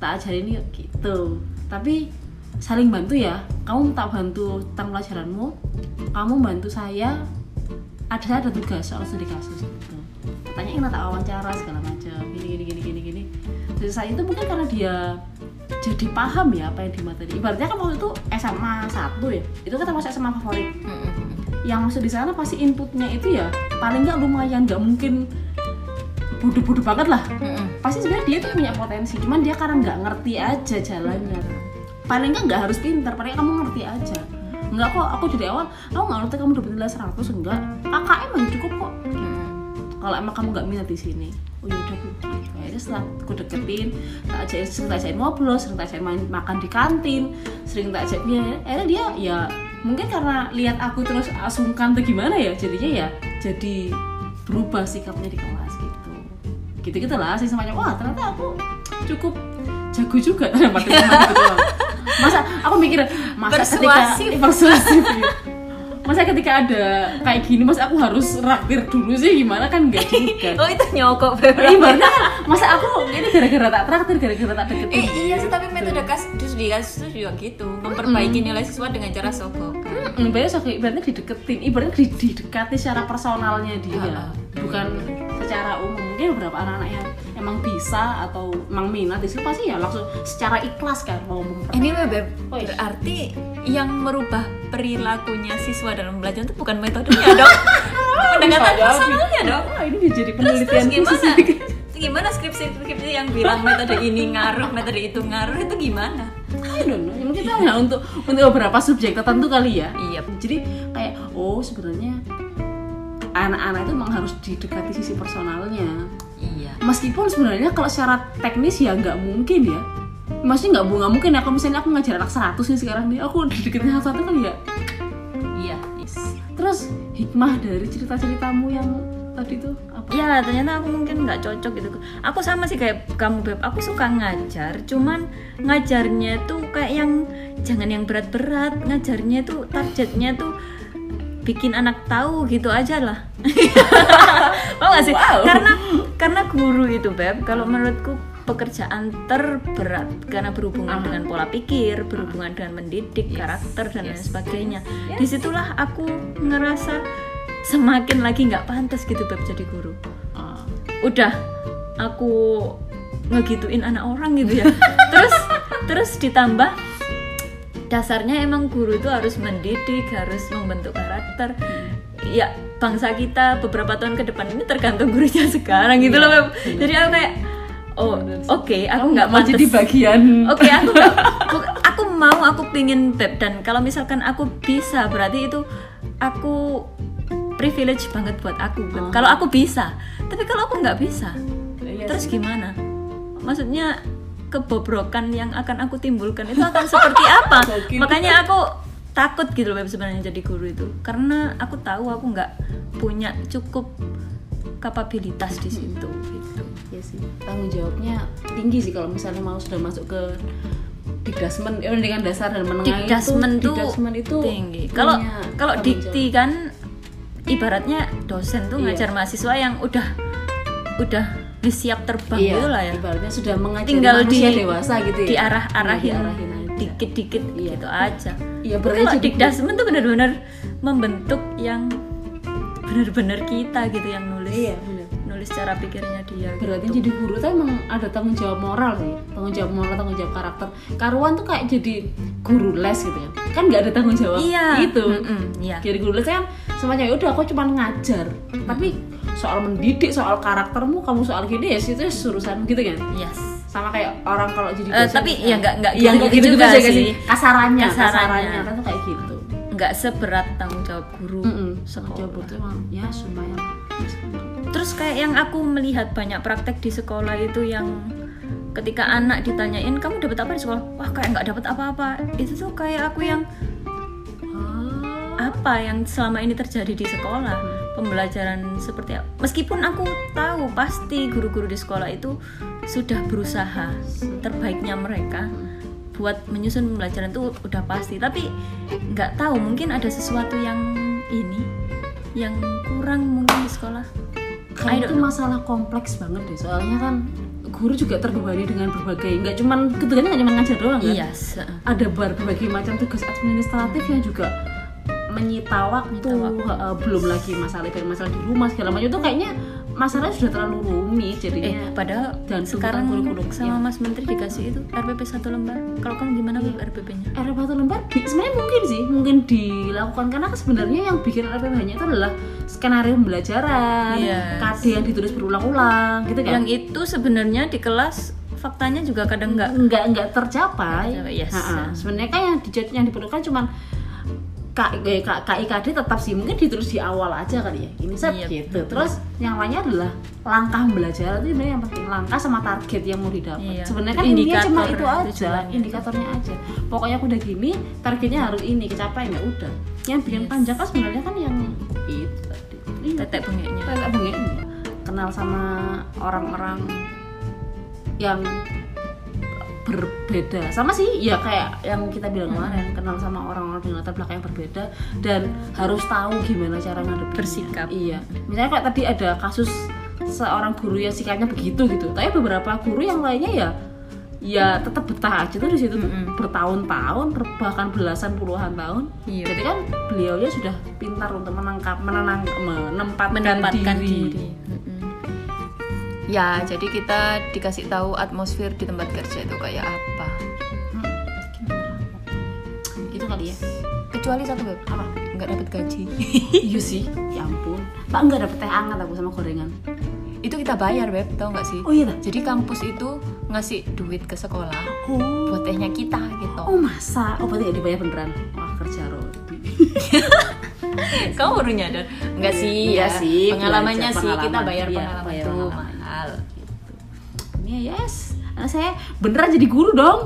Speaker 2: Tak ajarin yuk gitu. Tapi saling bantu ya. Kamu tak bantu tentang pelajaranmu kamu bantu saya. Ada saya ada tugas soal studi kasus katanya kita tak wawancara segala macam gini gini gini gini gini. Dari saya itu mungkin karena dia jadi paham ya apa yang di materi ibaratnya kan waktu itu SMA 1 ya itu kan termasuk SMA favorit.
Speaker 1: Mm-mm.
Speaker 2: yang masuk di sana pasti inputnya itu ya paling nggak lumayan nggak mungkin bodoh-bodoh banget lah. Pasti sebenarnya dia tuh punya potensi cuman dia karena nggak ngerti aja jalannya. Paling nggak nggak harus pintar paling kamu ngerti aja. Nggak kok aku dari awal aku nggak ngerti kamu dapat nilai 100 enggak KKM aja cukup kok. Kalau emang kamu nggak minat di sini oh yaudah bu gitu akhirnya setelah aku deketin tak ajakin sering tak ajakin ngobrol sering tak ajakin main, makan di kantin sering tak ajakin ya akhirnya dia ya mungkin karena lihat aku terus asungkan tuh gimana ya jadinya ya jadi berubah sikapnya di kelas gitu gitu gitu lah sih semacam wah ternyata aku cukup jago juga dapat gitu masa aku mikir masa
Speaker 1: Persuasif.
Speaker 2: ketika persuasif ya. Masa ketika ada kayak gini masa aku harus raktir dulu sih gimana kan enggak juga.
Speaker 1: Oh itu nyokok
Speaker 2: ibaratnya kan, masa aku ini gara-gara tak traktir gara-gara tak deketin.
Speaker 1: Eh, iya sih tapi metode kasus di kasus itu juga gitu. Memperbaiki nilai siswa dengan cara sogokan
Speaker 2: Hmm, ibaratnya dideketin. Ibaratnya di- didekati secara personalnya dia. Bukan secara umum. Mungkin beberapa anak-anak yang emang bisa atau emang minat di situ pasti ya langsung secara ikhlas kan mau memper-
Speaker 1: ini beb
Speaker 2: Oh, iya.
Speaker 1: berarti yang merubah perilakunya siswa dalam belajar itu bukan metodenya dong pendekatan personalnya dong
Speaker 2: Wah, ini jadi
Speaker 1: terus terus
Speaker 2: penelitian
Speaker 1: gimana
Speaker 2: khusus.
Speaker 1: gimana skripsi skripsi yang bilang metode ini ngaruh metode itu ngaruh itu gimana
Speaker 2: I don't know. Ya, mungkin itu hanya untuk untuk beberapa subjek tertentu kali ya.
Speaker 1: Iya.
Speaker 2: Jadi kayak oh sebenarnya anak-anak itu memang harus didekati sisi personalnya.
Speaker 1: Iya
Speaker 2: Meskipun sebenarnya kalau secara teknis ya nggak mungkin ya. Maksudnya nggak nggak mungkin ya kalau misalnya aku ngajar anak 100 nih sekarang nih aku dideketin satu-satu kali ya.
Speaker 1: iya
Speaker 2: Terus hikmah dari cerita-ceritamu yang tadi tuh apa?
Speaker 1: ya ternyata aku mungkin nggak cocok gitu aku sama sih kayak kamu beb aku suka ngajar cuman ngajarnya tuh kayak yang jangan yang berat-berat ngajarnya tuh targetnya tuh bikin anak tahu gitu aja lah mau gak sih
Speaker 2: Wow.
Speaker 1: karena karena guru itu beb kalau menurutku pekerjaan terberat karena berhubungan
Speaker 2: Ah.
Speaker 1: dengan pola pikir berhubungan dengan mendidik karakter dan lain
Speaker 2: Yes.
Speaker 1: sebagainya di situlah aku ngerasa semakin lagi nggak pantas gitu beb jadi guru
Speaker 2: Ah.
Speaker 1: udah aku ngegituin anak orang gitu ya terus terus ditambah dasarnya emang guru itu harus mendidik harus membentuk karakter ya bangsa kita beberapa tahun ke depan ini tergantung gurunya sekarang gitu loh Beb. jadi aku kayak oh oke aku nggak
Speaker 2: mau jadi bagian
Speaker 1: Oke, aku nggak- aku, mau, aku pingin beb dan kalau misalkan aku bisa, berarti itu aku privilege banget buat aku. Beb.
Speaker 2: Oh.
Speaker 1: Kalau aku bisa, tapi kalau aku nggak bisa,
Speaker 2: Iya
Speaker 1: terus gimana? Maksudnya kebobrokan yang akan aku timbulkan itu akan seperti apa? Makanya aku takut gitu loh sebenarnya jadi guru itu, karena aku tahu aku nggak punya cukup kapabilitas di situ. Gitu.
Speaker 2: Iya sih tanggung jawabnya tinggi sih kalau misalnya mau sudah masuk ke dikdasmen eh, pendidikan dasar dan menengah
Speaker 1: dikdasmen
Speaker 2: itu dikdasmen itu
Speaker 1: tinggi. Kalau kalau dikti kan ibaratnya dosen tuh
Speaker 2: Iya.
Speaker 1: ngajar mahasiswa yang udah udah siap terbang
Speaker 2: iya,
Speaker 1: gitu lah ya.
Speaker 2: ibaratnya sudah mengajari
Speaker 1: Tinggal di
Speaker 2: manusia dewasa gitu ya
Speaker 1: diarah-arahin
Speaker 2: Iya, diarahin
Speaker 1: dikit-dikit
Speaker 2: Iya.
Speaker 1: gitu aja.
Speaker 2: iya berarti
Speaker 1: dikdasmen tuh benar-benar membentuk yang benar-benar kita gitu yang nulis.
Speaker 2: iya
Speaker 1: Nulis cara pikirnya dia. gitu.
Speaker 2: berarti jadi guru tuh emang ada tanggung jawab moral sih tanggung jawab moral tanggung jawab karakter karuan tuh kayak jadi guru les gitu kan kan nggak ada tanggung jawab
Speaker 1: Iya.
Speaker 2: gitu
Speaker 1: Mm-mm, Iya.
Speaker 2: jadi guru les kan semuanya ya udah aku cuma ngajar tapi soal mendidik soal karaktermu kamu soal gini ya itu urusan gitu kan
Speaker 1: Yes.
Speaker 2: sama kayak orang kalau jadi
Speaker 1: Eh,
Speaker 2: dosen
Speaker 1: tapi ya nggak- nggak
Speaker 2: Iya, nggak
Speaker 1: gitu-gitu juga
Speaker 2: aja
Speaker 1: sih.
Speaker 2: kasarannya
Speaker 1: Kasarannya.
Speaker 2: kasarannya kan tuh kayak gitu
Speaker 1: nggak seberat tanggung jawab guru
Speaker 2: Mm-mm.
Speaker 1: sekolah.
Speaker 2: Jawab itu emang ya lumayan.
Speaker 1: Terus kayak yang aku melihat banyak praktek di sekolah itu yang ketika anak ditanyain kamu dapat apa di sekolah, wah kayak nggak dapat apa-apa. Itu tuh kayak aku yang
Speaker 2: Ah.
Speaker 1: apa yang selama ini terjadi di sekolah, pembelajaran seperti apa. Meskipun aku tahu pasti guru-guru di sekolah itu sudah berusaha terbaiknya mereka buat menyusun pembelajaran itu udah pasti, tapi nggak tahu mungkin ada sesuatu yang ini yang kurang mungkin di sekolah. Don't
Speaker 2: itu masalah kompleks banget deh soalnya kan guru juga terbebani dengan berbagai nggak cuman ketugasnya nggak cuma ngajar doang kan
Speaker 1: Iya, se-
Speaker 2: ada berbagai macam tugas administratif yang juga menyita waktu,
Speaker 1: Menyita waktu.
Speaker 2: eh, belum lagi masalah masalah di rumah segala macam itu kayaknya masalahnya sudah terlalu rumit
Speaker 1: eh
Speaker 2: jadinya
Speaker 1: padahal
Speaker 2: dan
Speaker 1: sekarang
Speaker 2: kurikulum
Speaker 1: sama
Speaker 2: iya.
Speaker 1: Mas Menteri dikasih itu RPP satu lembar. Kalau kamu gimana Bu RPP-nya?
Speaker 2: RP satu lembar sebenarnya mungkin sih mungkin dilakukan karena sebenarnya yang bikin RP banyak itu adalah skenario pembelajaran
Speaker 1: Yes.
Speaker 2: KD yang ditulis berulang-ulang gitu kan
Speaker 1: Yang itu sebenarnya di kelas faktanya juga kadang nggak
Speaker 2: nggak nggak tercapai.
Speaker 1: Yes.
Speaker 2: Sebenarnya kan yang yang diperlukan cuman K, eh, K- KIKD tetap sih mungkin ditulis di awal aja kali ya. Ini set
Speaker 1: Iya,
Speaker 2: gitu.
Speaker 1: betul.
Speaker 2: Terus yang lainnya adalah langkah belajar itu sebenarnya yang penting langkah sama target yang mau didapat.
Speaker 1: Iya.
Speaker 2: Sebenarnya kan intinya cuma itu aja,
Speaker 1: tujuannya.
Speaker 2: indikatornya aja. Pokoknya aku udah gini, targetnya harus ini, kecapai ya udah. Yang bikin
Speaker 1: Yes.
Speaker 2: panjang kan sebenarnya kan yang itu tadi. Iya,
Speaker 1: tetek bengeknya.
Speaker 2: Kayak bengeknya. Kenal sama orang-orang yang berbeda sama sih ya kayak yang kita bilang kemarin kenal sama orang-orang dengan latar belakang yang berbeda dan harus tahu gimana cara ngadepinnya
Speaker 1: Bersikap.
Speaker 2: iya misalnya kayak tadi ada kasus seorang guru yang sikapnya begitu gitu tapi beberapa guru yang lainnya ya ya tetap betah aja tuh di situ
Speaker 1: Mm-mm.
Speaker 2: bertahun-tahun ber- bahkan belasan puluhan tahun
Speaker 1: Iya.
Speaker 2: jadi kan beliaunya sudah pintar untuk menangkap menenang menempatkan,
Speaker 1: mendapatkan
Speaker 2: diri,
Speaker 1: diri.
Speaker 3: Ya, jadi kita dikasih tahu atmosfer di tempat kerja itu kayak apa.
Speaker 2: gitu kali ya.
Speaker 3: Kecuali satu beb,
Speaker 2: apa?
Speaker 3: Nggak dapat gaji.
Speaker 2: iya sih. Ya ampun. Pak enggak dapet teh hangat aku sama gorengan.
Speaker 3: Itu kita bayar beb, tau nggak sih?
Speaker 2: oh iya
Speaker 3: Jadi kampus itu ngasih duit ke sekolah
Speaker 2: oh,
Speaker 3: buat tehnya kita gitu.
Speaker 2: oh masa? Oh berarti nggak dibayar beneran? Wah kerja roti
Speaker 3: Kamu baru nyadar? Enggak sih,
Speaker 2: Iya
Speaker 3: ya.
Speaker 2: sih,
Speaker 3: Pengalamannya sih kita
Speaker 2: pengalaman.
Speaker 3: bayar
Speaker 2: Iya,
Speaker 3: pengalaman
Speaker 2: bayar
Speaker 3: itu
Speaker 2: pengalaman.
Speaker 3: mahal.
Speaker 2: ini ya yes anak saya beneran jadi guru dong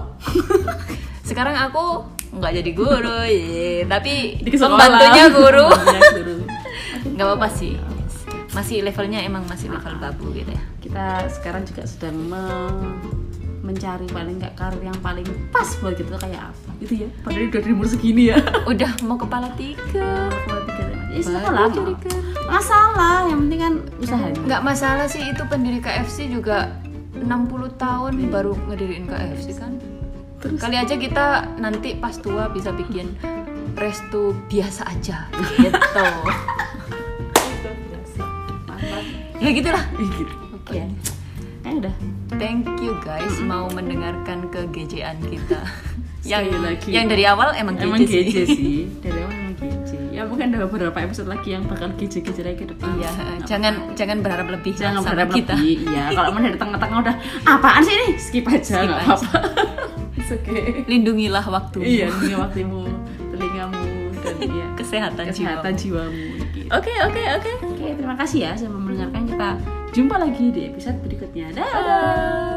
Speaker 3: Sekarang aku nggak jadi guru, ye. tapi
Speaker 2: Di
Speaker 3: pembantunya guru.
Speaker 2: Iya,
Speaker 3: nggak apa-apa sih. Masih levelnya emang masih level babu gitu ya.
Speaker 2: kita sekarang juga sedang me- mencari paling nggak karir yang paling pas buat kita tuh kayak apa gitu ya padahal udah di umur segini ya
Speaker 3: Udah mau kepala tiga.
Speaker 2: Ya sekolah masalah yang penting kan usahanya
Speaker 1: nggak masalah sih itu pendiri KFC juga 60 tahun baru ngediriin KFC kan. Kali aja kita nanti pas tua bisa bikin resto biasa aja. Gitu. Ya gitulah.
Speaker 2: Gitu
Speaker 1: oke.
Speaker 2: Kayak udah.
Speaker 1: Thank you guys mau mendengarkan kegejean kita. Yang
Speaker 2: lagi.
Speaker 1: yang dari awal emang
Speaker 2: emang
Speaker 1: geje
Speaker 2: geje
Speaker 1: sih.
Speaker 2: sih. dari ya mungkin ada beberapa episode lagi yang bakal geje-geje lagi ke depan
Speaker 1: Iya, jangan jangan berharap lebih
Speaker 2: jangan
Speaker 1: sama
Speaker 2: berharap
Speaker 1: kita.
Speaker 2: lebih iya kalau mau dari tengah-tengah udah apaan sih ini skip aja
Speaker 1: Skip
Speaker 2: nggak
Speaker 1: aja.
Speaker 2: apa-apa It's okay
Speaker 1: Lindungilah waktu.
Speaker 2: iya ini waktumu telingamu dan ya
Speaker 1: Kesehatan,
Speaker 2: kesehatan
Speaker 1: jiwa.
Speaker 2: jiwamu gitu.
Speaker 4: Oke, oke, oke.
Speaker 2: Oke, terima kasih ya sudah mendengarkan kita. Jumpa lagi di episode berikutnya. Dadah.